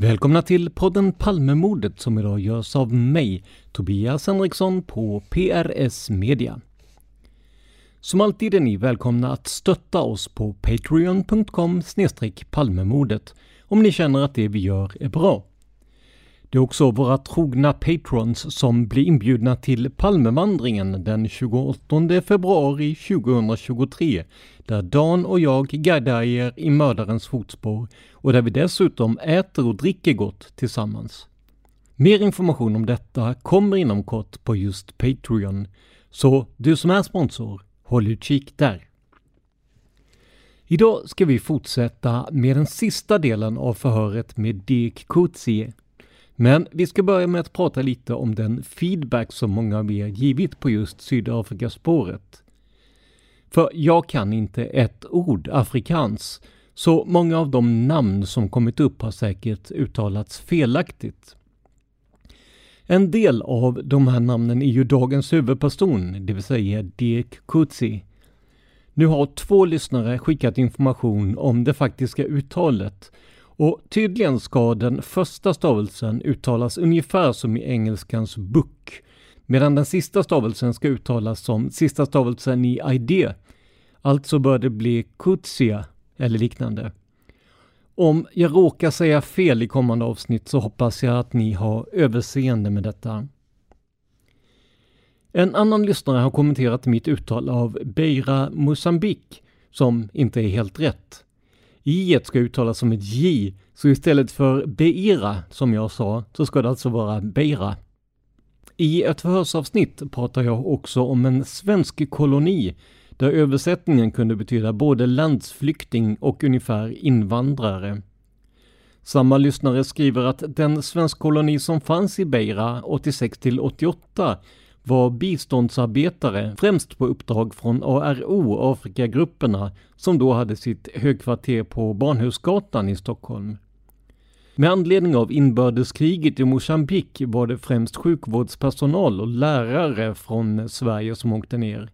Välkomna till podden Palmemordet som idag görs av mig, Tobias Henriksson på PRS Media. Som alltid är ni välkomna att stötta oss på patreon.com palmemordet om ni känner att det vi gör är bra. Det är också våra trogna patrons som blir inbjudna till Palmevandringen den 28 februari 2023 där Dan och jag guidar er i mördarens fotspår och där vi dessutom äter och dricker gott tillsammans. Mer information om detta kommer inom kort på just Patreon, så du som är sponsor, håll utkik där. Idag ska vi fortsätta med den sista delen av förhöret med Dirk Kurtzie men vi ska börja med att prata lite om den feedback som många av er givit på just Sydafrikaspåret. För jag kan inte ett ord afrikans, så många av de namn som kommit upp har säkert uttalats felaktigt. En del av de här namnen är ju dagens huvudperson, det vill säga Dirk Kutsi. Nu har två lyssnare skickat information om det faktiska uttalet och tydligen ska den första stavelsen uttalas ungefär som i engelskans book, medan den sista stavelsen ska uttalas som sista stavelsen i ID. Alltså bör det bli kutsia eller liknande. Om jag råkar säga fel i kommande avsnitt så hoppas jag att ni har överseende med detta. En annan lyssnare har kommenterat mitt uttal av Beira Mosambik som inte är helt rätt. I ska uttalas som ett J, så istället för Beira, som jag sa, så ska det alltså vara Beira. I ett förhörsavsnitt pratar jag också om en svensk koloni, där översättningen kunde betyda både landsflykting och ungefär invandrare. Samma lyssnare skriver att den svensk koloni som fanns i Beira 86 till 88 var biståndsarbetare, främst på uppdrag från ARO, Afrikagrupperna, som då hade sitt högkvarter på Barnhusgatan i Stockholm. Med anledning av inbördeskriget i Mosambik var det främst sjukvårdspersonal och lärare från Sverige som åkte ner.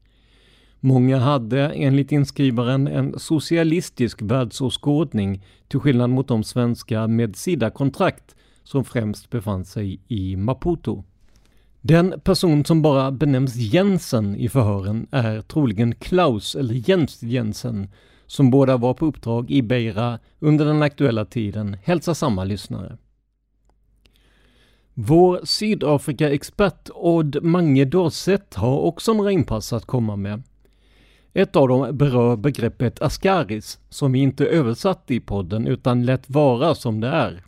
Många hade, enligt inskrivaren, en socialistisk världsåskådning till skillnad mot de svenska med SIDA-kontrakt som främst befann sig i Maputo. Den person som bara benämns Jensen i förhören är troligen Klaus eller Jens Jensen, som båda var på uppdrag i Beira under den aktuella tiden, hälsar samma lyssnare. Vår Sydafrika-expert Odd Mange Dorset har också några inpass att komma med. Ett av dem berör begreppet askaris, som vi inte översatt i podden utan lät vara som det är.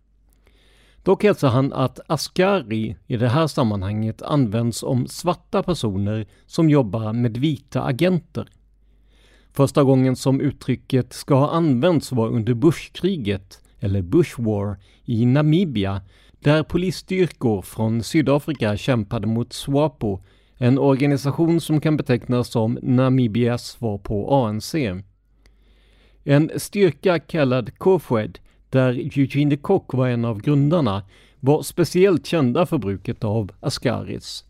Dock hälsar han att askari i det här sammanhanget används om svarta personer som jobbar med vita agenter. Första gången som uttrycket ska ha använts var under Bushkriget, eller Bush War, i Namibia, där polisstyrkor från Sydafrika kämpade mot SWAPO, en organisation som kan betecknas som Namibias svar på ANC. En styrka kallad Kofwed, där Eugene de Kock var en av grundarna, var speciellt kända för bruket av askaris.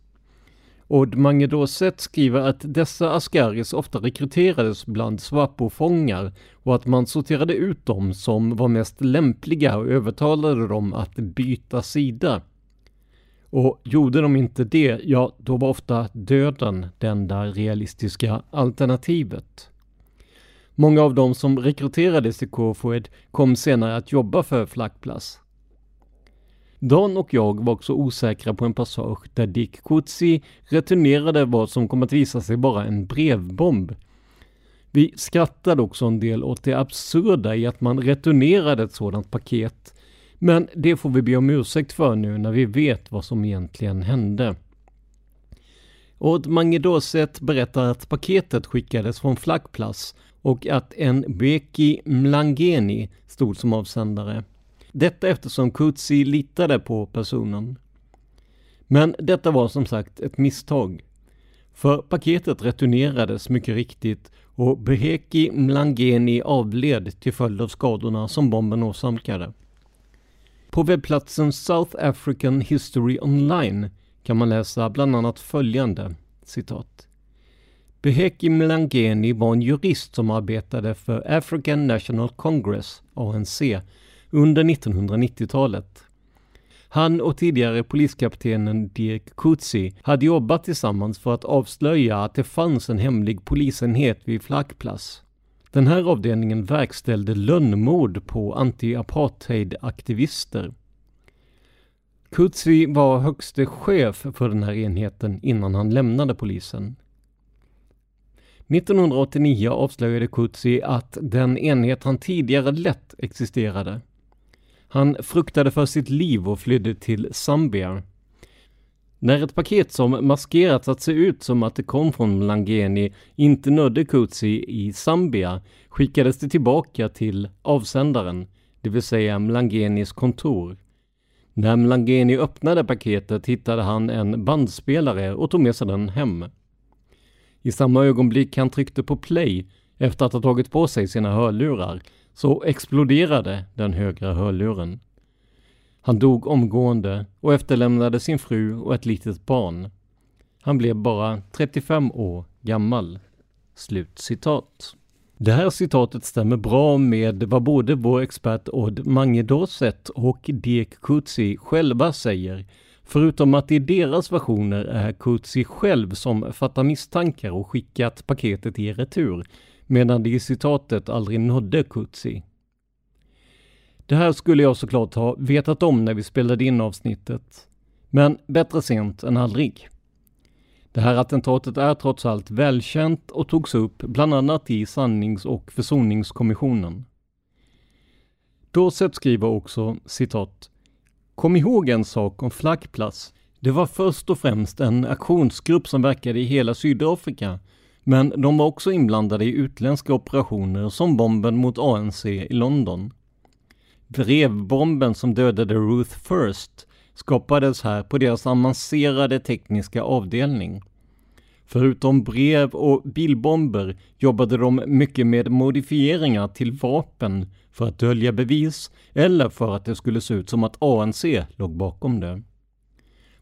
Odd Mangedoset skriver att dessa askaris ofta rekryterades bland SWAPO-fångar och att man sorterade ut dem som var mest lämpliga och övertalade dem att byta sida. Och gjorde de inte det, ja, då var ofta döden det enda realistiska alternativet. Många av dem som rekryterades till KFOED kom senare att jobba för Flakplas. Dan och jag var också osäkra på en passage där Dick Kutsi returnerade vad som kom att visa sig vara en brevbomb. Vi skrattade också en del åt det absurda i att man returnerade ett sådant paket, men det får vi be om ursäkt för nu när vi vet vad som egentligen hände. Odd Mangedoset berättar att paketet skickades från Flakplas och att en Beki Mlangeni stod som avsändare. Detta eftersom Kutsi litade på personen. Men detta var som sagt ett misstag. För paketet returnerades mycket riktigt och Beheki Mlangeni avled till följd av skadorna som bomben åsamkade. På webbplatsen South African History Online kan man läsa bland annat följande citat. Beheki Mlangeni var en jurist som arbetade för African National Congress, ANC, under 1990-talet. Han och tidigare poliskaptenen Dirk Kutsi hade jobbat tillsammans för att avslöja att det fanns en hemlig polisenhet vid Flackplats. Den här avdelningen verkställde lönnmord på anti-apartheid-aktivister. Kutsi var högste chef för den här enheten innan han lämnade polisen. 1989 avslöjade Kutsi att den enhet han tidigare lett existerade. Han fruktade för sitt liv och flydde till Zambia. När ett paket som maskerats att se ut som att det kom från Mlangeni inte nådde Kutsi i Zambia skickades det tillbaka till avsändaren, det vill säga Mlangenis kontor. När Mlangeni öppnade paketet hittade han en bandspelare och tog med sig den hem. I samma ögonblick han tryckte på play efter att ha tagit på sig sina hörlurar så exploderade den högra hörluren. Han dog omgående och efterlämnade sin fru och ett litet barn. Han blev bara 35 år gammal. Slut citat. Det här citatet stämmer bra med vad både vår expert Odd Mangedorset och Dirk Kutsi själva säger, förutom att i deras versioner är Kutsi själv som fattar misstankar och skickat paketet i retur, medan det i citatet aldrig nådde Kutsi. Det här skulle jag såklart ha vetat om när vi spelade in avsnittet. Men bättre sent än aldrig. Det här attentatet är trots allt välkänt och togs upp bland annat i sannings och försoningskommissionen. Dorset skriver också citat Kom ihåg en sak om Flackplats. Det var först och främst en aktionsgrupp som verkade i hela Sydafrika men de var också inblandade i utländska operationer som bomben mot ANC i London. Drevbomben som dödade Ruth First skapades här på deras avancerade tekniska avdelning. Förutom brev och bilbomber jobbade de mycket med modifieringar till vapen för att dölja bevis eller för att det skulle se ut som att ANC låg bakom det.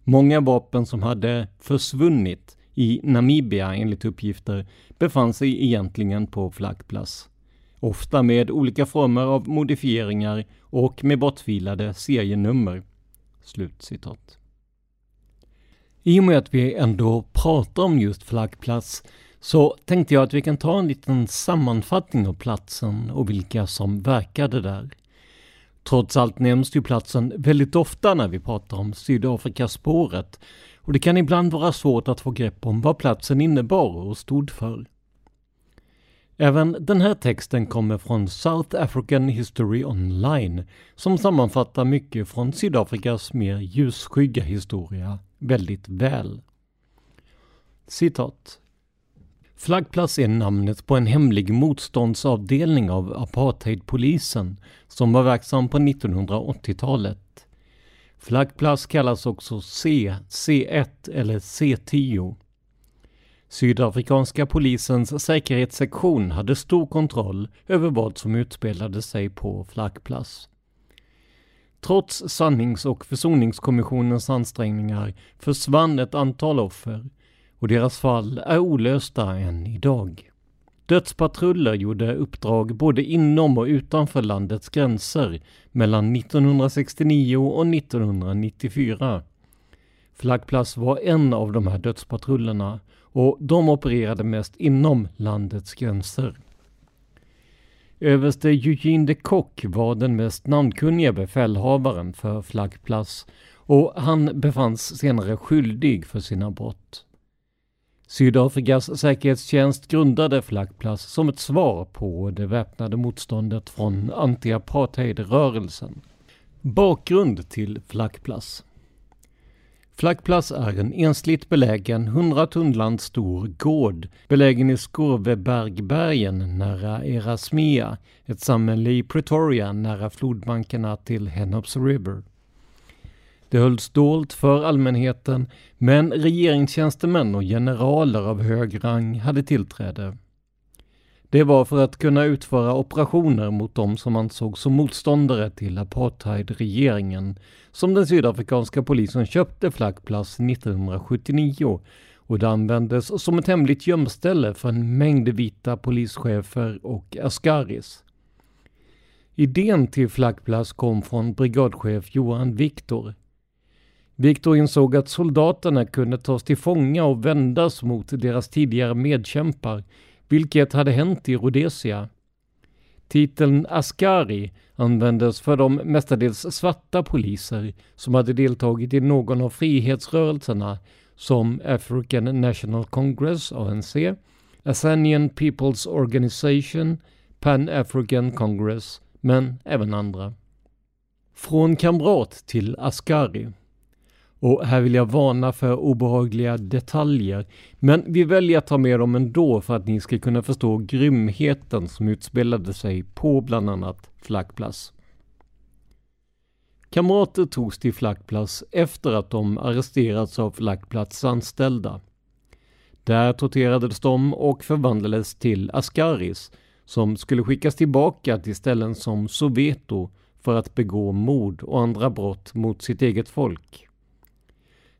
Många vapen som hade försvunnit i Namibia enligt uppgifter befann sig egentligen på flaggplats. Ofta med olika former av modifieringar och med bortfilade serienummer. Slutcitat. I och med att vi ändå pratar om just flaggplats så tänkte jag att vi kan ta en liten sammanfattning av platsen och vilka som verkade där. Trots allt nämns ju platsen väldigt ofta när vi pratar om Sydafrikaspåret och det kan ibland vara svårt att få grepp om vad platsen innebar och stod för. Även den här texten kommer från South African History Online som sammanfattar mycket från Sydafrikas mer ljusskygga historia väldigt väl. Citat. Flaggplats är namnet på en hemlig motståndsavdelning av apartheidpolisen som var verksam på 1980-talet. Flaggplats kallas också C, C1 eller C10. Sydafrikanska polisens säkerhetssektion hade stor kontroll över vad som utspelade sig på Flaggplats. Trots sannings och försoningskommissionens ansträngningar försvann ett antal offer och deras fall är olösta än idag. Dödspatruller gjorde uppdrag både inom och utanför landets gränser mellan 1969 och 1994. Flaggplats var en av de här dödspatrullerna och de opererade mest inom landets gränser. Överste Eugene de Kock var den mest namnkunniga befälhavaren för Flaggplats och han befanns senare skyldig för sina brott. Sydafrikas säkerhetstjänst grundade Flaggplats som ett svar på det väpnade motståndet från anti-apartheid-rörelsen. Bakgrund till Flaggplats Flaggplats är en ensligt belägen 100 tunnland stor gård belägen i Skorvebergbergen nära Erasmia, ett samhälle i Pretoria nära flodbankerna till Henops River. Det hölls dolt för allmänheten, men regeringstjänstemän och generaler av hög rang hade tillträde. Det var för att kunna utföra operationer mot dem som ansågs som motståndare till apartheidregeringen som den sydafrikanska polisen köpte Flaggplats 1979 och det användes som ett hemligt gömställe för en mängd vita polischefer och askaris. Idén till Flaggplats kom från brigadchef Johan Viktor Viktor insåg att soldaterna kunde tas till fånga och vändas mot deras tidigare medkämpar, vilket hade hänt i Rhodesia. Titeln Askari användes för de mestadels svarta poliser som hade deltagit i någon av frihetsrörelserna som African National Congress, ANC, Asanian People's Organization, Pan African Congress, men även andra. Från kamrat till Askari och här vill jag varna för obehagliga detaljer. Men vi väljer att ta med dem ändå för att ni ska kunna förstå grymheten som utspelade sig på bland annat Flackplats. Kamrater togs till Flackplats efter att de arresterats av Flackplats anställda. Där torterades de och förvandlades till askaris som skulle skickas tillbaka till ställen som Soweto för att begå mord och andra brott mot sitt eget folk.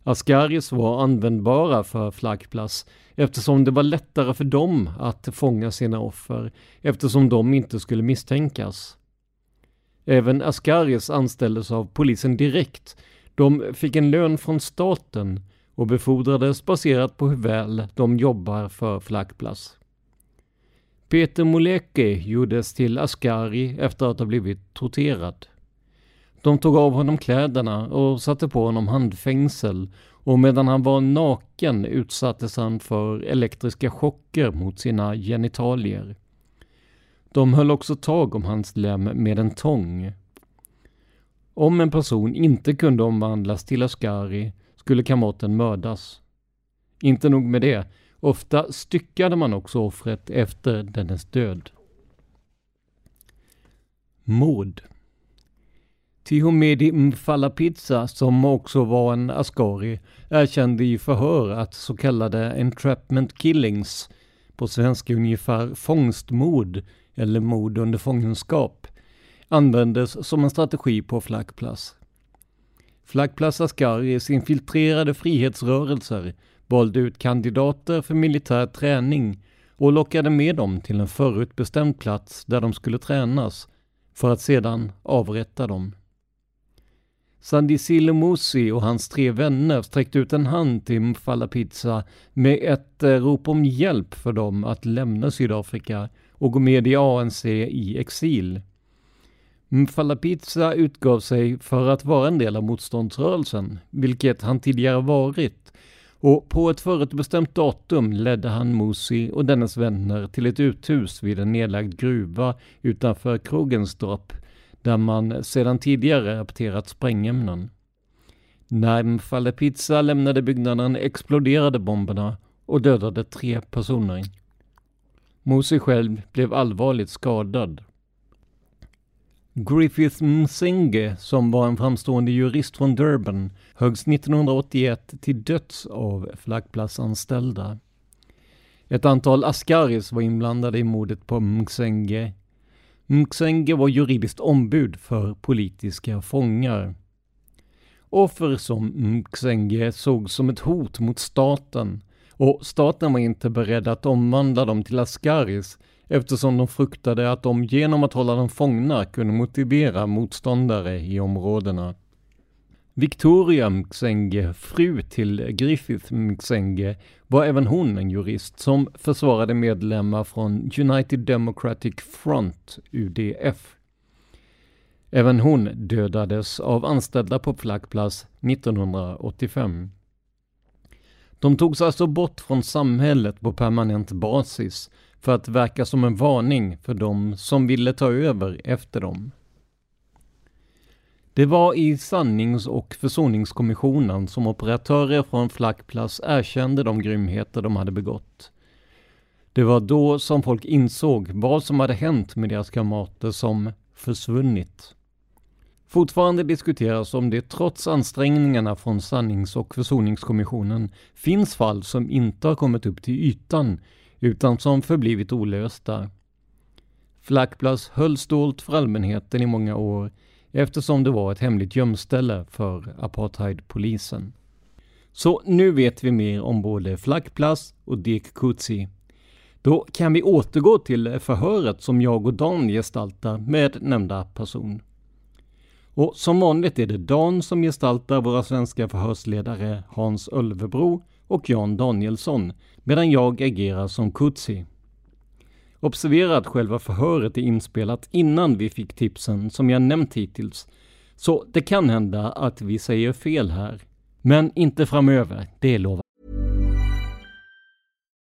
Askaris var användbara för flaggplats eftersom det var lättare för dem att fånga sina offer eftersom de inte skulle misstänkas. Även Askaris anställdes av polisen direkt. De fick en lön från staten och befordrades baserat på hur väl de jobbar för flaggplats. Peter Moleke gjordes till Askari efter att ha blivit torterad. De tog av honom kläderna och satte på honom handfängsel och medan han var naken utsattes han för elektriska chocker mot sina genitalier. De höll också tag om hans lem med en tång. Om en person inte kunde omvandlas till askari skulle kamraten mördas. Inte nog med det, ofta styckade man också offret efter dennes död. Mord Tihomedi Mfalapizza, som också var en askari, erkände i förhör att så kallade entrapment killings, på svenska ungefär fångstmord eller mord under fångenskap, användes som en strategi på Flaggplats. Flaggplats askaris infiltrerade frihetsrörelser, valde ut kandidater för militär träning och lockade med dem till en förutbestämd plats där de skulle tränas för att sedan avrätta dem. Sandisile Musi och hans tre vänner sträckte ut en hand till Mfala Pizza med ett eh, rop om hjälp för dem att lämna Sydafrika och gå med i ANC i exil. Mfala Pizza utgav sig för att vara en del av motståndsrörelsen, vilket han tidigare varit, Och på ett förutbestämt datum ledde han Mosi och dennes vänner till ett uthus vid en nedlagd gruva utanför Krogenstorp där man sedan tidigare rapporterat sprängämnen. När Mfale Pizza lämnade byggnaden exploderade bomberna och dödade tre personer. Mosi själv blev allvarligt skadad. Griffith Msenge, som var en framstående jurist från Durban, höggs 1981 till döds av flaggplatsanställda. Ett antal askaris var inblandade i mordet på Msenge. Mxenge var juridiskt ombud för politiska fångar. Offer som Mxenge såg som ett hot mot staten och staten var inte beredd att omvandla dem till askaris eftersom de fruktade att de genom att hålla dem fångna kunde motivera motståndare i områdena. Victoria Mxenge, fru till Griffith Mxenge, var även hon en jurist som försvarade medlemmar från United Democratic Front, UDF. Även hon dödades av anställda på flaggplats 1985. De togs alltså bort från samhället på permanent basis för att verka som en varning för de som ville ta över efter dem. Det var i sannings och försoningskommissionen som operatörer från Flackplats erkände de grymheter de hade begått. Det var då som folk insåg vad som hade hänt med deras kamrater som försvunnit. Fortfarande diskuteras om det trots ansträngningarna från sannings och försoningskommissionen finns fall som inte har kommit upp till ytan utan som förblivit olösta. Flackblas hölls dolt för allmänheten i många år eftersom det var ett hemligt gömställe för apartheidpolisen. Så nu vet vi mer om både Flackplas och Dick Kutsi. Då kan vi återgå till förhöret som jag och Dan gestaltar med nämnda person. Och som vanligt är det Dan som gestaltar våra svenska förhörsledare Hans Ölvebro och Jan Danielsson, medan jag agerar som Kutsi. Observera att själva förhöret är inspelat innan vi fick tipsen som jag nämnt hittills, så det kan hända att vi säger fel här. Men inte framöver, det lovar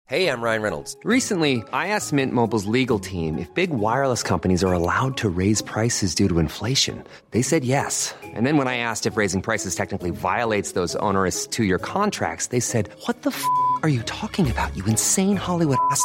Hey, I'm Ryan Reynolds. Recently, I asked Mint Mobile's legal team if big wireless companies are allowed to raise prices due to inflation. They said yes. And then when I asked if raising prices technically violates those onerous two-year contracts, they said, what the f*** are you talking about, you insane Hollywood ass?"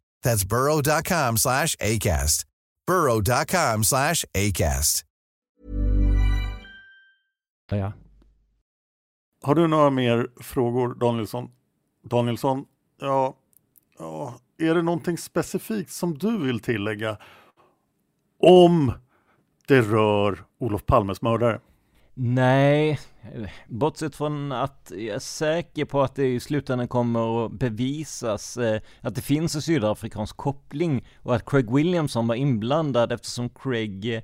That's burrow.com slash ACAST. burrow.com slash ACAST. Ja. Har du några mer frågor Danielsson? Danielsson, ja, ja, är det någonting specifikt som du vill tillägga om det rör Olof Palmes mördare? Nej, bortsett från att jag är säker på att det i slutändan kommer att bevisas eh, att det finns en sydafrikansk koppling och att Craig Williamson var inblandad eftersom Craig eh,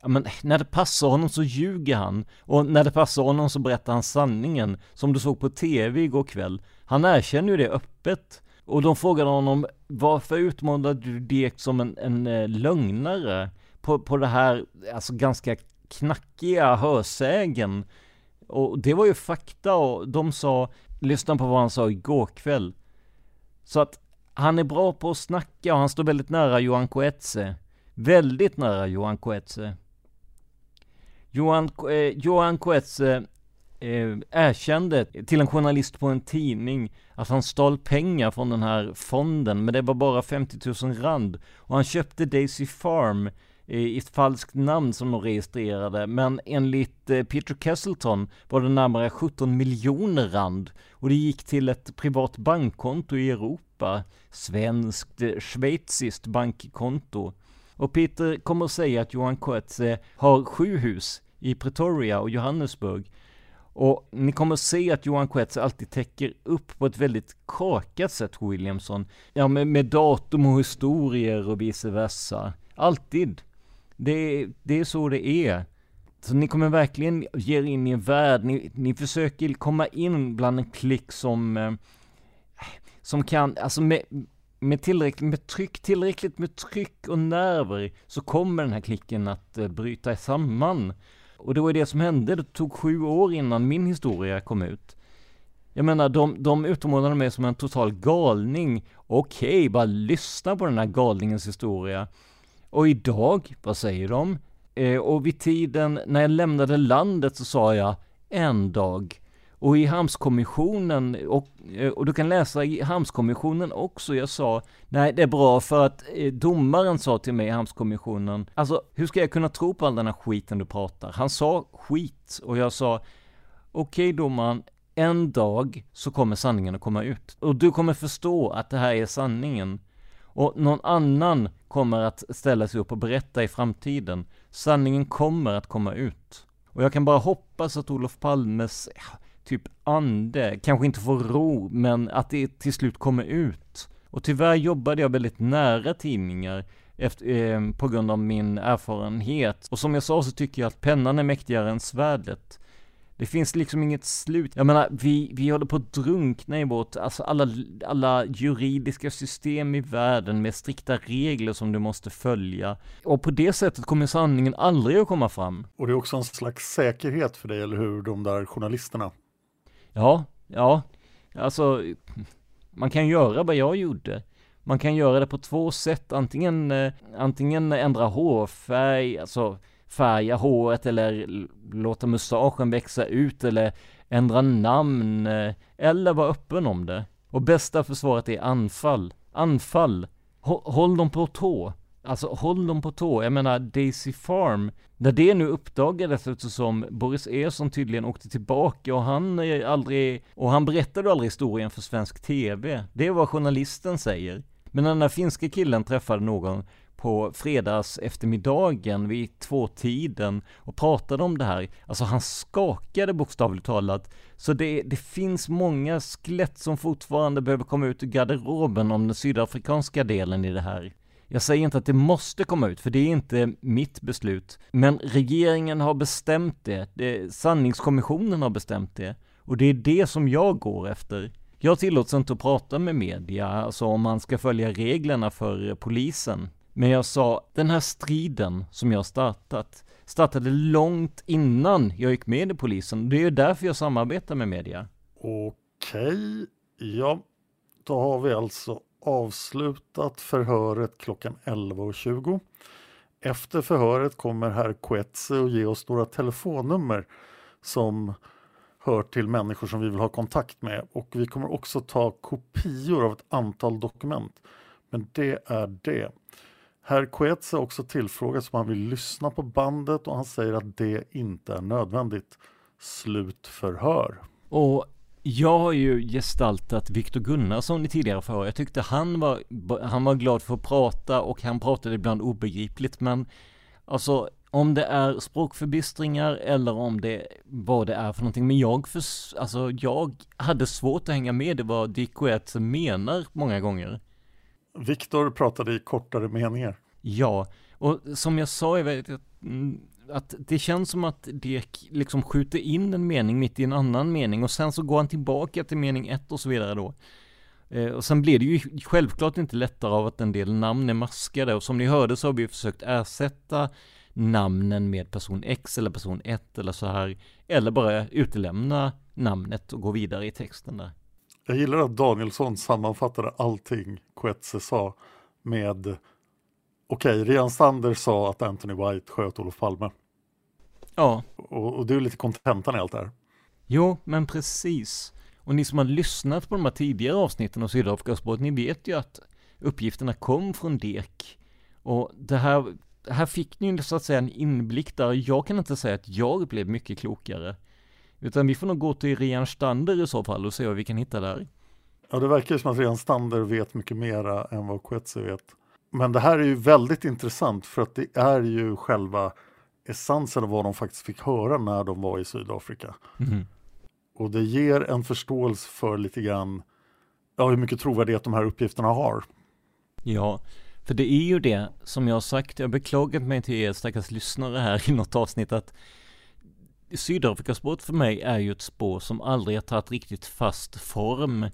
Ja, men när det passar honom så ljuger han. Och när det passar honom så berättar han sanningen som du såg på tv igår kväll. Han erkänner ju det öppet. Och de frågade honom varför utmålade du Dek som en, en eh, lögnare på, på det här alltså ganska knackiga hörsägen? Och det var ju fakta och de sa, lyssna på vad han sa igår kväll. Så att han är bra på att snacka och han står väldigt nära Johan Coetze. Väldigt nära Johan Coetze. Johan, eh, Johan Coetze eh, erkände till en journalist på en tidning att han stal pengar från den här fonden, men det var bara 50 000 rand. Och han köpte Daisy Farm i ett falskt namn som de registrerade, men enligt eh, Peter Kesselton var det närmare 17 miljoner rand och det gick till ett privat bankkonto i Europa, svenskt, eh, schweiziskt bankkonto. Och Peter kommer att säga att Johan Coetze har sju hus i Pretoria och Johannesburg. Och ni kommer att se att Johan Coetze alltid täcker upp på ett väldigt kakat sätt Williamson. Ja, med, med datum och historier och vice versa. Alltid. Det, det är så det är. Så ni kommer verkligen ge er in i en värld, ni, ni försöker komma in bland en klick som, eh, som kan, alltså med, med tillräckligt med tryck, tillräckligt med tryck och nerver så kommer den här klicken att eh, bryta samman. Och det var det som hände, det tog sju år innan min historia kom ut. Jag menar, de, de utmålade mig som en total galning. Okej, okay, bara lyssna på den här galningens historia. Och idag, vad säger de? Eh, och vid tiden när jag lämnade landet så sa jag en dag. Och i Hamskommissionen, och, eh, och du kan läsa i Hamskommissionen också, jag sa nej det är bra för att eh, domaren sa till mig i Hamskommissionen, alltså hur ska jag kunna tro på all den här skiten du pratar? Han sa skit och jag sa okej okay, domaren, en dag så kommer sanningen att komma ut. Och du kommer förstå att det här är sanningen. Och någon annan kommer att ställa sig upp och berätta i framtiden. Sanningen kommer att komma ut. Och jag kan bara hoppas att Olof Palmes eh, typ ande kanske inte får ro, men att det till slut kommer ut. Och tyvärr jobbade jag väldigt nära tidningar efter, eh, på grund av min erfarenhet. Och som jag sa så tycker jag att pennan är mäktigare än svärdet. Det finns liksom inget slut. Jag menar, vi, vi håller på att drunkna i vårt, alltså alla, alla juridiska system i världen med strikta regler som du måste följa. Och på det sättet kommer sanningen aldrig att komma fram. Och det är också en slags säkerhet för dig, eller hur, de där journalisterna? Ja, ja, alltså, man kan göra vad jag gjorde. Man kan göra det på två sätt, antingen, eh, antingen ändra hårfärg, alltså färga håret eller låta mustaschen växa ut eller ändra namn eh, eller vara öppen om det. Och bästa försvaret är anfall. Anfall! Håll dem på tå. Alltså håll dem på tå. Jag menar Daisy Farm. När det nu uppdagades alltså eftersom Boris Ersson tydligen åkte tillbaka och han är aldrig, och han berättade aldrig historien för svensk TV. Det är vad journalisten säger. Men när den här finska killen träffade någon på fredags eftermiddagen vid tvåtiden och pratade om det här. Alltså han skakade bokstavligt talat. Så det, det finns många skelett som fortfarande behöver komma ut ur garderoben om den sydafrikanska delen i det här. Jag säger inte att det måste komma ut, för det är inte mitt beslut. Men regeringen har bestämt det. det sanningskommissionen har bestämt det. Och det är det som jag går efter. Jag tillåts inte att prata med media, alltså om man ska följa reglerna för polisen. Men jag sa, den här striden som jag startat, startade långt innan jag gick med i polisen. Det är ju därför jag samarbetar med media. Okej, ja, då har vi alltså avslutat förhöret klockan 11.20. Efter förhöret kommer herr Quetze och ge oss några telefonnummer som hör till människor som vi vill ha kontakt med och vi kommer också ta kopior av ett antal dokument. Men det är det. Herr Coetze har också tillfrågats om han vill lyssna på bandet och han säger att det inte är nödvändigt. Slutförhör. Och jag har ju gestaltat Viktor Gunnarsson i tidigare förhör. Jag tyckte han var, han var glad för att prata och han pratade ibland obegripligt men Alltså, om det är språkförbistringar eller om det vad det är för någonting. Men jag, för, alltså, jag hade svårt att hänga med i vad Dick Coetze menar många gånger. Viktor pratade i kortare meningar. Ja, och som jag sa, jag vet mm, att det känns som att Dirk liksom skjuter in en mening mitt i en annan mening och sen så går han tillbaka till mening ett och så vidare då. Eh, och sen blir det ju självklart inte lättare av att en del namn är maskade och som ni hörde så har vi försökt ersätta namnen med person X eller person 1 eller så här. Eller bara utelämna namnet och gå vidare i texten där. Jag gillar att Danielsson sammanfattade allting Coetze sa med Okej, okay, Rian Sander sa att Anthony White sköt Olof Palme. Ja. Och, och det är lite kontentan i allt det här. Jo, men precis. Och ni som har lyssnat på de här tidigare avsnitten av Sydafrikaspåret, ni vet ju att uppgifterna kom från DEK. Och det här, här fick ni ju så att säga en inblick där. Jag kan inte säga att jag blev mycket klokare. Utan vi får nog gå till Rian Stander i så fall och se vad vi kan hitta där. Ja, det verkar ju som att Rian Stander vet mycket mera än vad Coetze vet. Men det här är ju väldigt intressant för att det är ju själva essensen av vad de faktiskt fick höra när de var i Sydafrika. Mm. Och det ger en förståelse för lite grann ja, hur mycket trovärdighet de här uppgifterna har. Ja, för det är ju det som jag har sagt, jag har beklagat mig till er stackars lyssnare här i något avsnitt att Sydafrikaspåret för mig är ju ett spår som aldrig har tagit riktigt fast form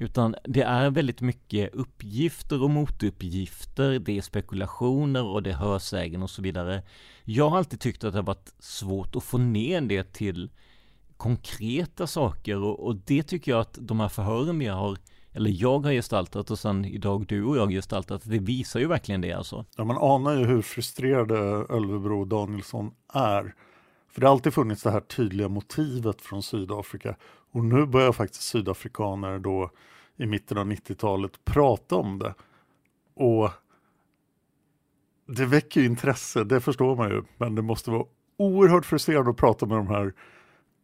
utan det är väldigt mycket uppgifter och motuppgifter, det är spekulationer och det är hörsägen och så vidare. Jag har alltid tyckt att det har varit svårt att få ner det till konkreta saker och, och det tycker jag att de här förhören vi har eller jag har gestaltat och sen idag du och jag gestaltat, det visar ju verkligen det alltså. Ja, man anar ju hur frustrerade Ölvebro Danielsson är. För det har alltid funnits det här tydliga motivet från Sydafrika och nu börjar faktiskt sydafrikaner då i mitten av 90-talet prata om det. Och det väcker intresse, det förstår man ju, men det måste vara oerhört frustrerande att prata med de här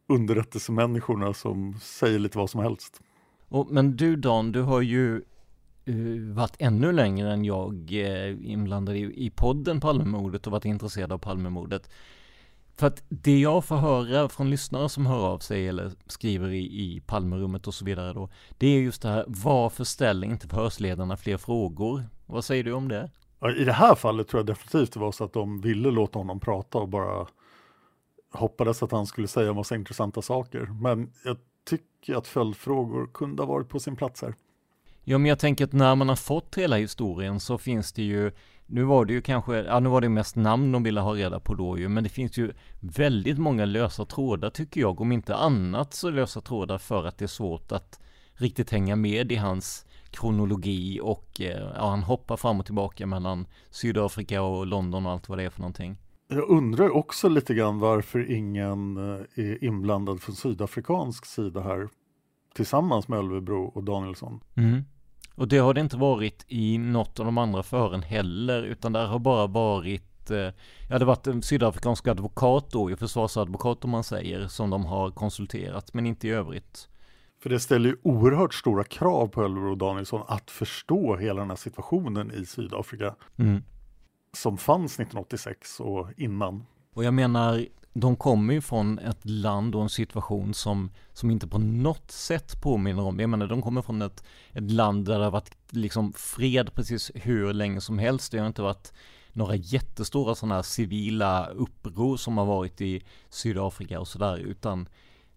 underrättelsemänniskorna som säger lite vad som helst. Och, men du Dan, du har ju uh, varit ännu längre än jag uh, inblandad i, i podden Palmemordet och varit intresserad av Palmemordet. För att det jag får höra från lyssnare som hör av sig eller skriver i, i Palmerummet och så vidare då, det är just det här, varför ställer inte förhörsledarna fler frågor? Vad säger du om det? I det här fallet tror jag definitivt det var så att de ville låta honom prata och bara hoppades att han skulle säga massa intressanta saker. Men jag tycker att följdfrågor kunde ha varit på sin plats här. Ja, men jag tänker att när man har fått hela historien så finns det ju nu var det ju kanske, ja nu var det mest namn de ville ha reda på då ju, men det finns ju väldigt många lösa trådar tycker jag, om inte annat så lösa trådar för att det är svårt att riktigt hänga med i hans kronologi och eh, ja, han hoppar fram och tillbaka mellan Sydafrika och London och allt vad det är för någonting. Jag undrar också lite grann varför ingen eh, är inblandad från sydafrikansk sida här tillsammans med Ölvebro och Danielsson. Mm. Och det har det inte varit i något av de andra fören heller, utan där har bara varit eh, Ja, det har varit en sydafrikansk advokat då, ju försvarsadvokat om man säger, som de har konsulterat, men inte i övrigt. För det ställer ju oerhört stora krav på Ölvebro och Danielsson att förstå hela den här situationen i Sydafrika. Mm. Som fanns 1986 och innan. Och jag menar, de kommer ju från ett land och en situation som, som inte på något sätt påminner om, jag menar de kommer från ett, ett land där det har varit liksom fred precis hur länge som helst, det har inte varit några jättestora sådana här civila uppror som har varit i Sydafrika och sådär, utan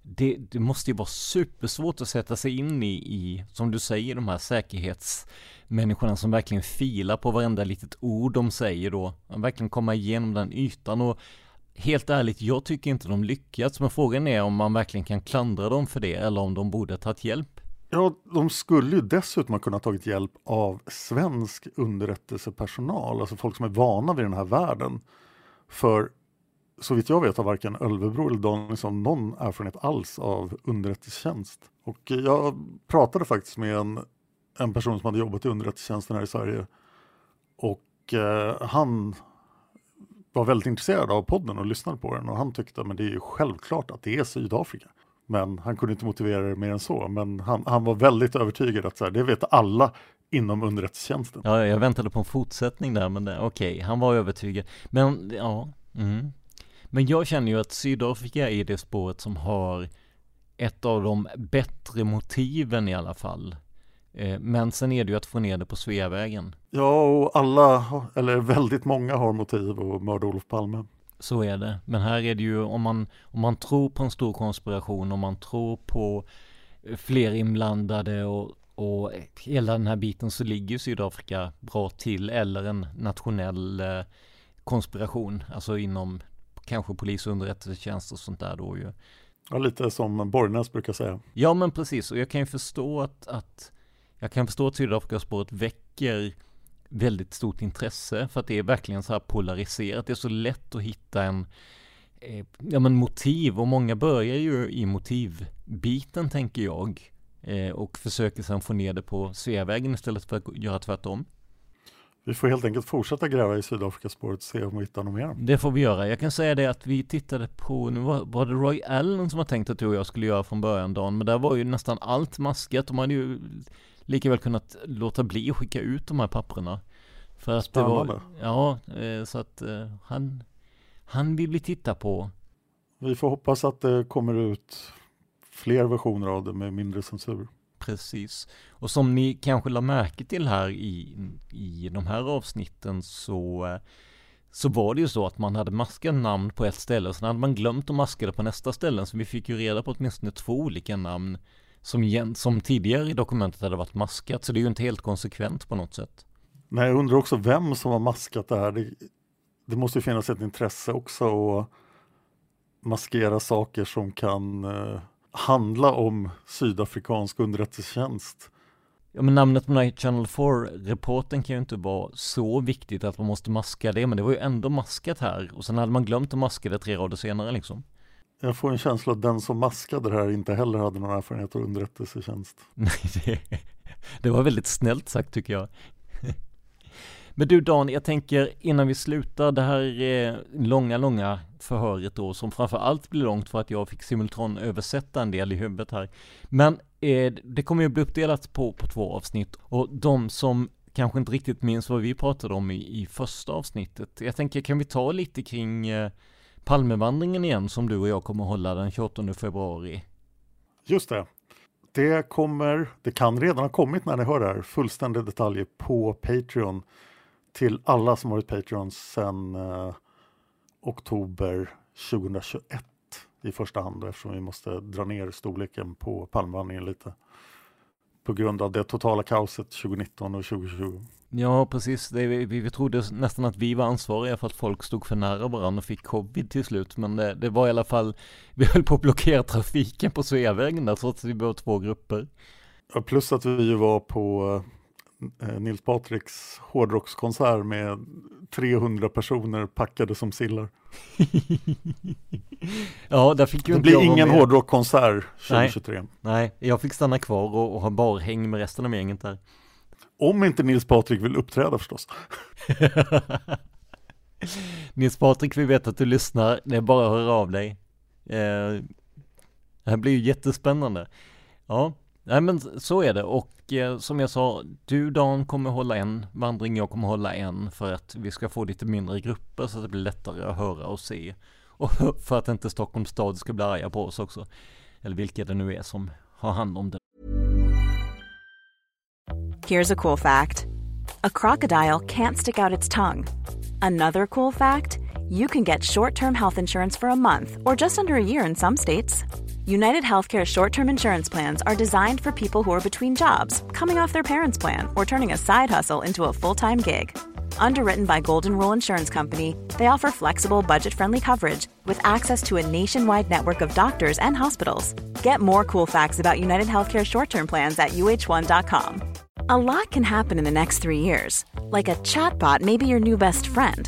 det, det, måste ju vara supersvårt att sätta sig in i, i, som du säger, de här säkerhetsmänniskorna som verkligen filar på varenda litet ord de säger då. Verkligen komma igenom den ytan och helt ärligt, jag tycker inte de lyckats, men frågan är om man verkligen kan klandra dem för det eller om de borde tagit hjälp. Ja, de skulle ju dessutom ha kunnat tagit hjälp av svensk underrättelsepersonal, alltså folk som är vana vid den här världen. För så vitt jag vet har varken Ölvebro eller Danielsson någon erfarenhet alls av underrättelsetjänst. Och jag pratade faktiskt med en, en person som hade jobbat i underrättelsetjänsten här i Sverige. Och eh, han var väldigt intresserad av podden och lyssnade på den och han tyckte att det är ju självklart att det är Sydafrika. Men han kunde inte motivera det mer än så. Men han, han var väldigt övertygad att så här, det vet alla inom underrättelsetjänsten. Ja, jag väntade på en fortsättning där, men okej, okay, han var övertygad. Men ja, Mm. Men jag känner ju att Sydafrika är det spåret som har ett av de bättre motiven i alla fall. Eh, men sen är det ju att få ner det på Sveavägen. Ja, och alla, eller väldigt många har motiv att mörda Olof Palme. Så är det. Men här är det ju om man, om man tror på en stor konspiration, om man tror på fler inblandade och, och hela den här biten så ligger Sydafrika bra till eller en nationell eh, konspiration, alltså inom kanske polis och underrättelsetjänst och sånt där då ju. Ja, lite som Borgnäs brukar säga. Ja, men precis. Och jag kan ju förstå att, att jag kan förstå att Sydafrikaspåret väcker väldigt stort intresse för att det är verkligen så här polariserat. Det är så lätt att hitta en eh, ja, men motiv och många börjar ju i motivbiten tänker jag eh, och försöker sedan få ner det på Sveavägen istället för att göra tvärtom. Vi får helt enkelt fortsätta gräva i Sydafrikaspåret och se om vi hittar något mer. Det får vi göra. Jag kan säga det att vi tittade på, nu var, var det Roy Allen som var tänkt att du och jag skulle göra från början dagen, men där var ju nästan allt maskat. De hade ju lika väl kunnat låta bli att skicka ut de här papperna. För att Spännande. det var, ja, eh, så att eh, han, han vill vi titta på. Vi får hoppas att det kommer ut fler versioner av det med mindre censur. Precis. Och som ni kanske la märke till här i, i de här avsnitten så, eh, så var det ju så att man hade maskat namn på ett ställe och sen hade man glömt att maska det på nästa ställe. Så vi fick ju reda på åtminstone två olika namn som, som tidigare i dokumentet hade varit maskat. Så det är ju inte helt konsekvent på något sätt. Nej, jag undrar också vem som har maskat det här. Det, det måste ju finnas ett intresse också att maskera saker som kan eh, handla om sydafrikansk underrättelsetjänst. Ja men namnet på den här Channel 4-reporten kan ju inte vara så viktigt att man måste maska det, men det var ju ändå maskat här och sen hade man glömt att maska det tre rader senare liksom. Jag får en känsla att den som maskade det här inte heller hade någon erfarenhet av underrättelsetjänst. Nej, det, det var väldigt snällt sagt tycker jag. Men du Dan, jag tänker innan vi slutar det här eh, långa, långa förhöret då som framför allt blir långt för att jag fick simultan översätta en del i huvudet här. Men eh, det kommer ju bli uppdelat på, på två avsnitt och de som kanske inte riktigt minns vad vi pratade om i, i första avsnittet. Jag tänker, kan vi ta lite kring eh, Palmevandringen igen som du och jag kommer hålla den 28 februari? Just det. Det kommer, det kan redan ha kommit när ni hör det här, fullständiga detaljer på Patreon till alla som varit Patreon sedan eh, oktober 2021 i första hand eftersom vi måste dra ner storleken på Palmevandringen lite på grund av det totala kaoset 2019 och 2020. Ja, precis. Det, vi, vi trodde nästan att vi var ansvariga för att folk stod för nära varandra och fick covid till slut. Men det, det var i alla fall, vi höll på att blockera trafiken på Sveavägen där trots att vi var två grupper. Ja, plus att vi ju var på eh, Nils Patriks hårdrockskonsert med 300 personer packade som sillar. ja, där fick ju Det blir ingen hårdrockkonsert 2023. Nej, nej, jag fick stanna kvar och, och ha barhäng med resten av gänget där. Om inte Nils Patrik vill uppträda förstås. Nils Patrik, vi vet att du lyssnar. Det är bara att höra av dig. Eh, det här blir ju jättespännande. Ja, nej men så är det. Och eh, som jag sa, du Dan kommer hålla en vandring, jag kommer hålla en för att vi ska få lite mindre grupper så att det blir lättare att höra och se. Och för att inte Stockholms stad ska bli arga på oss också. Eller vilka det nu är som har hand om det. Here's a cool fact a crocodile can't stick out its tongue. Another cool fact you can get short term health insurance for a month or just under a year in some states. United Healthcare short term insurance plans are designed for people who are between jobs, coming off their parents' plan, or turning a side hustle into a full time gig. Underwritten by Golden Rule Insurance Company, they offer flexible, budget friendly coverage with access to a nationwide network of doctors and hospitals. Get more cool facts about United Healthcare short term plans at uh1.com. A lot can happen in the next three years. Like a chatbot may be your new best friend.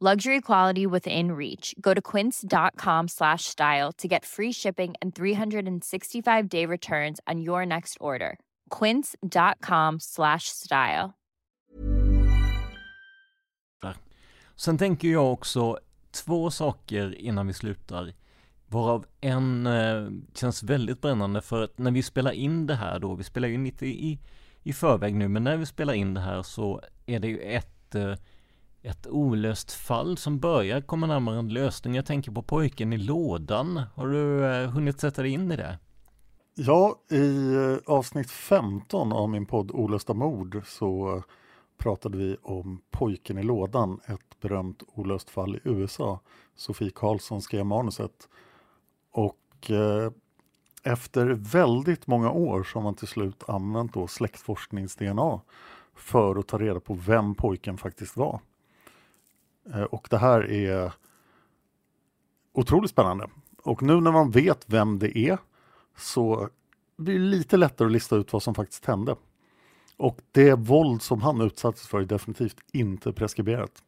Luxury quality within reach. Go to quince.com slash style to get free shipping and 365 day returns on your next order. Quince.com slash style. Sen tänker jag också två saker innan vi slutar. Varav en eh, känns väldigt brännande för att när vi spelar in det här då, vi spelar in lite i, i förväg nu, men när vi spelar in det här så är det ju ett eh, ett olöst fall som börjar komma närmare en lösning. Jag tänker på pojken i lådan. Har du eh, hunnit sätta dig in i det? Ja, i eh, avsnitt 15 av min podd Olösta mord så pratade vi om Pojken i lådan, ett berömt olöst fall i USA. Sofie Karlsson skrev manuset. Och eh, efter väldigt många år så har man till slut använt då släktforsknings-DNA för att ta reda på vem pojken faktiskt var. Eh, och det här är otroligt spännande. Och nu när man vet vem det är så blir det lite lättare att lista ut vad som faktiskt hände. Och det våld som han utsattes för är definitivt inte preskriberat.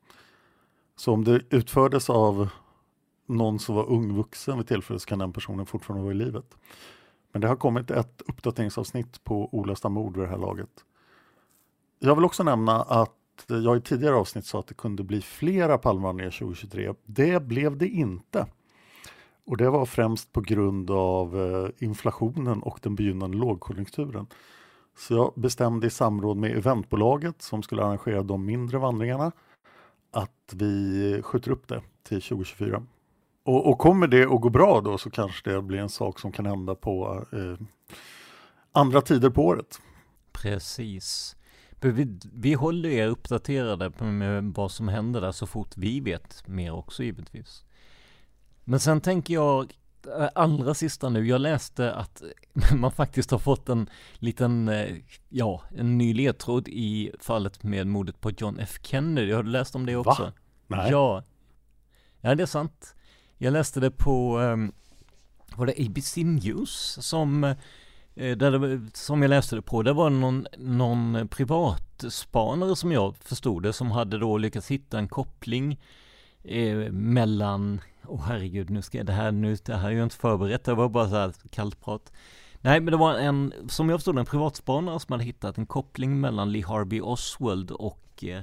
Så om det utfördes av någon som var ung vuxen vid tillfället så kan den personen fortfarande vara i livet. Men det har kommit ett uppdateringsavsnitt på olösta mord vid det här laget. Jag vill också nämna att jag i tidigare avsnitt sa att det kunde bli flera palmvandringar 2023. Det blev det inte. Och det var främst på grund av eh, inflationen och den begynnande lågkonjunkturen. Så jag bestämde i samråd med eventbolaget som skulle arrangera de mindre vandringarna att vi skjuter upp det till 2024. Och, och kommer det att gå bra då så kanske det blir en sak som kan hända på eh, andra tider på året. Precis. Vi, vi håller er uppdaterade med vad som händer där så fort vi vet mer också givetvis. Men sen tänker jag eh, allra sista nu, jag läste att man faktiskt har fått en liten, eh, ja, en ny ledtråd i fallet med mordet på John F Kennedy. Har du läst om det också? Va? Nej. Ja. Ja, det är sant. Jag läste det på, um, var det ABC News som Eh, Eh, där det, som jag läste det på, det var någon, någon privatspanare som jag förstod det, som hade då lyckats hitta en koppling eh, mellan, åh oh, herregud, nu ska jag, det här, nu, det här är ju inte förberett, det var bara så här kallt prat. Nej, men det var en, som jag förstod en privatspanare som hade hittat en koppling mellan Lee Harvey Oswald och eh,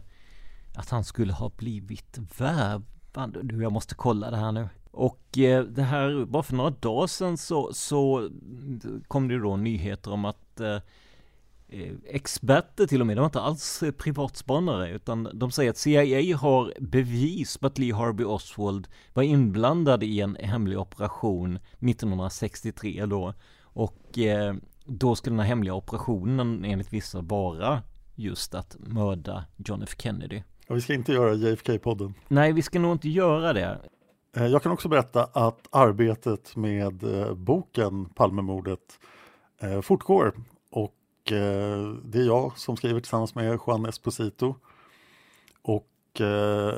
att han skulle ha blivit värvad. Du, jag måste kolla det här nu. Och eh, det här, bara för några dagar sedan så, så kom det då nyheter om att eh, eh experter till och med, de var inte alls privatspanare utan de säger att CIA har bevis på att Lee Harvey Oswald var inblandad i en hemlig operation 1963 då. Och eh, då skulle den här hemliga operationen enligt vissa vara just att mörda John F Kennedy. Ja, vi ska inte göra JFK-podden. Nej, vi ska nog inte göra det. Eh, jag kan också berätta att arbetet med eh, boken Palmemordet eh, fortgår och det är jag som skriver tillsammans med Juan Esposito. Och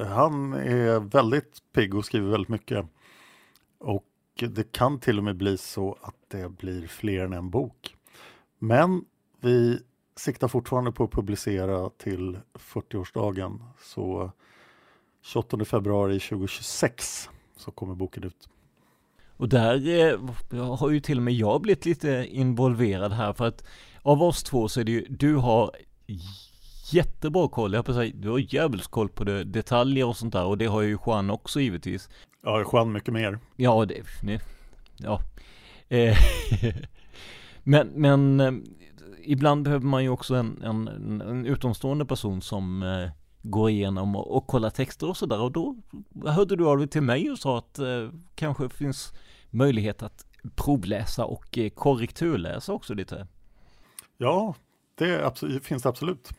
han är väldigt pigg och skriver väldigt mycket. Och det kan till och med bli så att det blir fler än en bok. Men vi siktar fortfarande på att publicera till 40-årsdagen. Så 28 februari 2026 så kommer boken ut. Och där eh, har ju till och med jag blivit lite involverad här för att av oss två så är det ju, du har jättebra koll, jag på säga, du har djävulskoll på det, detaljer och sånt där och det har ju Juan också givetvis. Ja, Juan mycket mer. Ja, det, det ja. Eh, men, men eh, ibland behöver man ju också en, en, en utomstående person som går igenom och, och kollar texter och sådär och då hörde du av dig till mig och sa att eh, kanske finns möjlighet att provläsa och eh, korrekturläsa också lite. Ja, det absolut, finns det absolut.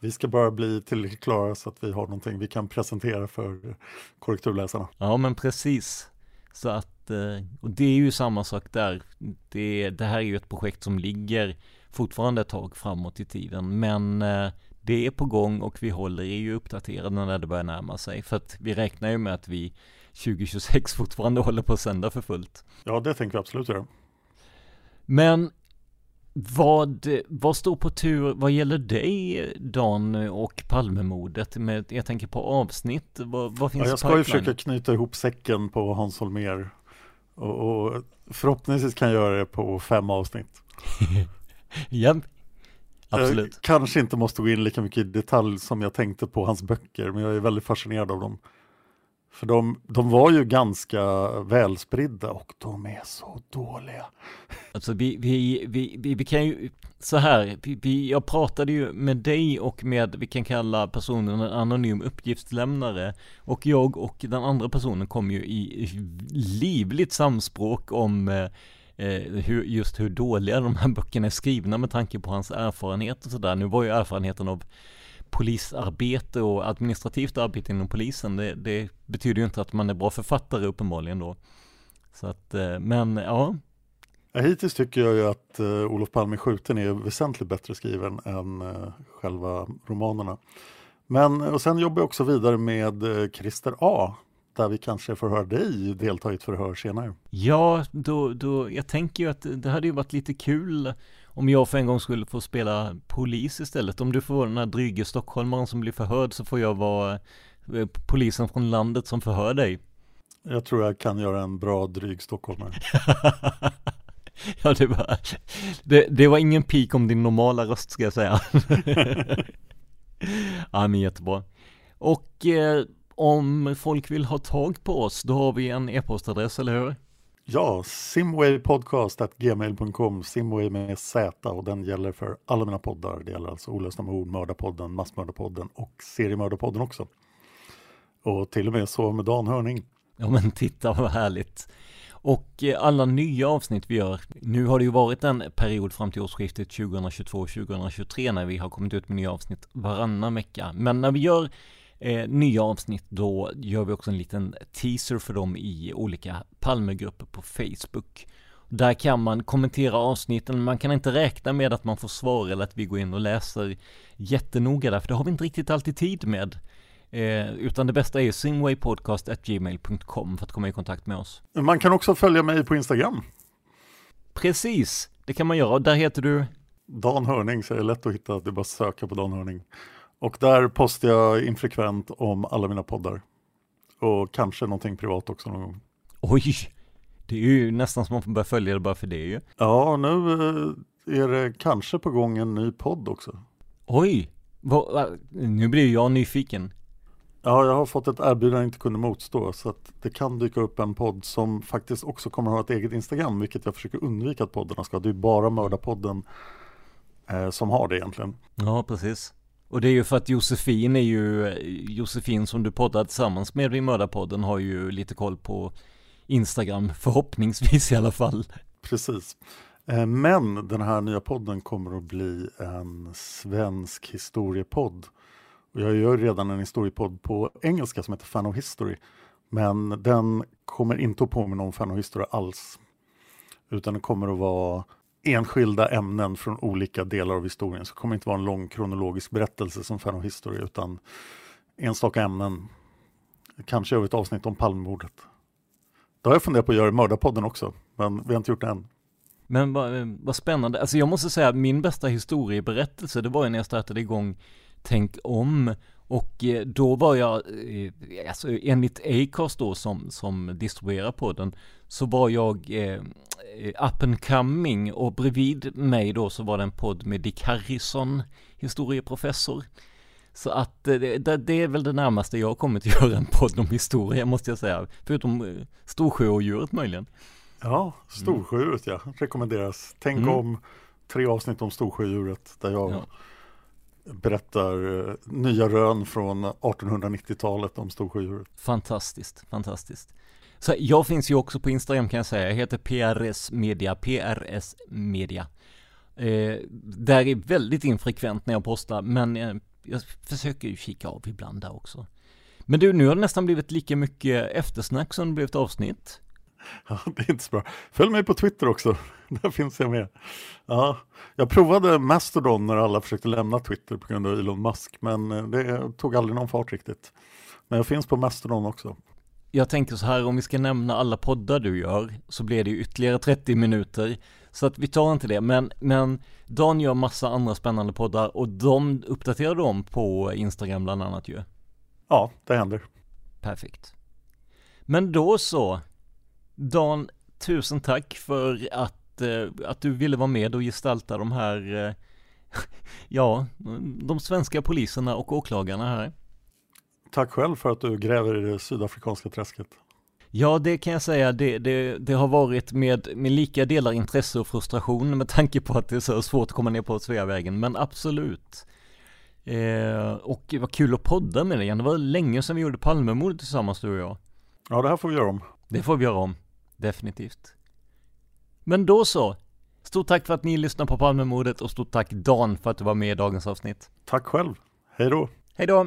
Vi ska bara bli tillräckligt klara så att vi har någonting vi kan presentera för korrekturläsarna. Ja, men precis. Så att, eh, och det är ju samma sak där. Det, det här är ju ett projekt som ligger fortfarande ett tag framåt i tiden, men eh, det är på gång och vi håller er ju uppdaterade när det börjar närma sig. För att vi räknar ju med att vi 2026 fortfarande håller på att sända för fullt. Ja, det tänker vi absolut göra. Men vad, vad står på tur vad gäller dig Dan och Palmemordet? Med, jag tänker på avsnitt, vad, vad finns ja, Jag ska ju försöka knyta ihop säcken på Hans Holmér och, och förhoppningsvis kan jag göra det på fem avsnitt. ja, absolut. Jag kanske inte måste gå in lika mycket i detalj som jag tänkte på hans böcker, men jag är väldigt fascinerad av dem. För de, de var ju ganska välspridda och de är så dåliga. Alltså vi, vi, vi, vi, vi kan ju, så här, vi, vi, jag pratade ju med dig och med, vi kan kalla personen en anonym uppgiftslämnare. Och jag och den andra personen kom ju i livligt samspråk om eh, Eh, hur, just hur dåliga de här böckerna är skrivna med tanke på hans erfarenhet och sådär. Nu var ju erfarenheten av polisarbete och administrativt arbete inom polisen, det, det, betyder ju inte att man är bra författare uppenbarligen då. Så att, eh, men ja. ja hittills tycker jag ju att uh, Olof Palme skjuten är väsentligt bättre skriven än uh, själva romanerna. Men, och sen jobbar jag också vidare med uh, Christer A där vi kanske får höra dig delta i ett förhör senare. Ja, då, då, jag tänker ju att det hade ju varit lite kul om jag för en gång skulle få spela polis istället. Om du får vara den här dryge stockholmaren som blir förhörd så får jag vara eh, polisen från landet som förhör dig. Jag tror jag kan göra en bra dryg stockholmare. ja, det var, det, det var ingen pik om din normala röst ska jag säga. ja, men jättebra. Och eh, om folk vill ha tag på oss, då har vi en e-postadress, eller hur? Ja, simwaypodcast.gmail.com, Simway med Z och den gäller för alla mina poddar. Det gäller alltså Olösta mord, Mördarpodden, Massmördarpodden och Seriemördarpodden också. Och till och med så med Dan Hörning. Ja men titta vad härligt. Och eh, alla nya avsnitt vi gör, nu har det ju varit en period fram till årsskiftet 2022-2023 när vi har kommit ut med nya avsnitt varannan vecka. Men när vi gör eh, nya avsnitt då gör vi också en liten teaser för dem i olika Palmegrupper på Facebook. Där kan man kommentera avsnitten, man kan inte räkna med att man får svar eller att vi går in och läser jättenoga där, för det har vi inte riktigt alltid tid med. Eh, utan det bästa är simwaypodcast.gmail.com för att komma i kontakt med oss. Man kan också följa mig på Instagram. Precis, det kan man göra. Och där heter du? Dan Hörning, så är det lätt att hitta. Det är bara att söka på Dan Hörning. Och där postar jag infrekvent om alla mina poddar. Och kanske någonting privat också någon gång. Oj! Det är ju nästan som man får börja följa det bara för det ju. Ja, nu eh, är det kanske på gång en ny podd också. Oj! nu blir jag nyfiken. Ja, jag har fått ett erbjudande jag inte kunde motstå så att det kan dyka upp en podd som faktiskt också kommer att ha ett eget Instagram, vilket jag försöker undvika att poddarna ska. Det är bara Mördarpodden eh, som har det egentligen. Ja, precis. Och det är ju för att Josefin är ju, Josefin som du poddar tillsammans med i Mördarpodden har ju lite koll på Instagram, förhoppningsvis i alla fall. Precis. Eh, men den här nya podden kommer att bli en svensk historiepodd. Och jag gör redan en historiepodd på engelska som heter Fan of History. Men den kommer inte att påminna om Fan of History alls. Utan den kommer att vara enskilda ämnen från olika delar av historien. Så det kommer inte vara en lång kronologisk berättelse som Fan of History utan enstaka ämnen. Kanske gör vi ett avsnitt om Palmemordet. Det har jag funderat på att göra i Mördarpodden också, men vi har inte gjort det än. Men vad, eh, vad spännande. Alltså jag måste säga att min bästa historieberättelse, det var ju när jag startade igång Tänk om och eh, då var jag, eh, alltså enligt Acast då som, som distribuerar podden, så var jag eh, up and coming och bredvid mig då så var det en podd med Dick Harrison, historieprofessor. Så att eh, det, det, är väl det närmaste jag kommit att göra en podd om historia måste jag säga, förutom eh, Storsjöodjuret möjligen. Ja, Storsjöodjuret ja, rekommenderas. Tänk mm. om tre avsnitt om Storsjöodjuret där jag ja berättar eh, nya rön från 1890-talet om storsjödjuret. Fantastiskt, fantastiskt. Så jag finns ju också på Instagram kan jag säga, jag heter PRS Media, PRS Media. Eh, där är väldigt infrekvent när jag postar, men eh, jag försöker ju kika av ibland där också. Men du, nu har det nästan blivit lika mycket eftersnack som det blivit avsnitt. Ja, det är inte så bra. Följ mig på Twitter också, där finns jag med. Ja, jag provade Mastodon när alla försökte lämna Twitter på grund av Elon Musk, men eh, det tog aldrig någon fart riktigt. Men jag finns på Mastodon också. Jag tänker så här, om vi ska nämna alla poddar du gör, så blir det ju ytterligare 30 minuter. Så att vi tar inte det, men, men Dan gör massa andra spännande poddar och de uppdaterar de på Instagram bland annat ju. Ja, det händer. Perfekt. Men då så, Dan, tusen tack för att, eh, att du ville vara med och gestalta de här, eh, ja, de svenska poliserna och åklagarna här. Tack själv för att du gräver i det sydafrikanska träsket. Ja, det kan jag säga. Det, det, det har varit med, med lika delar intresse och frustration med tanke på att det är så svårt att komma ner på Sveavägen, men absolut. Eh, och det var kul att podda med dig igen. Det var länge sedan vi gjorde Palmemordet tillsammans, du och jag. Ja, det här får vi göra om. Det får vi göra om. Definitivt. Men då så. Stort tack för att ni lyssnar på Palmemordet och stort tack Dan för att du var med i dagens avsnitt. Tack själv. Hej då. Hej då.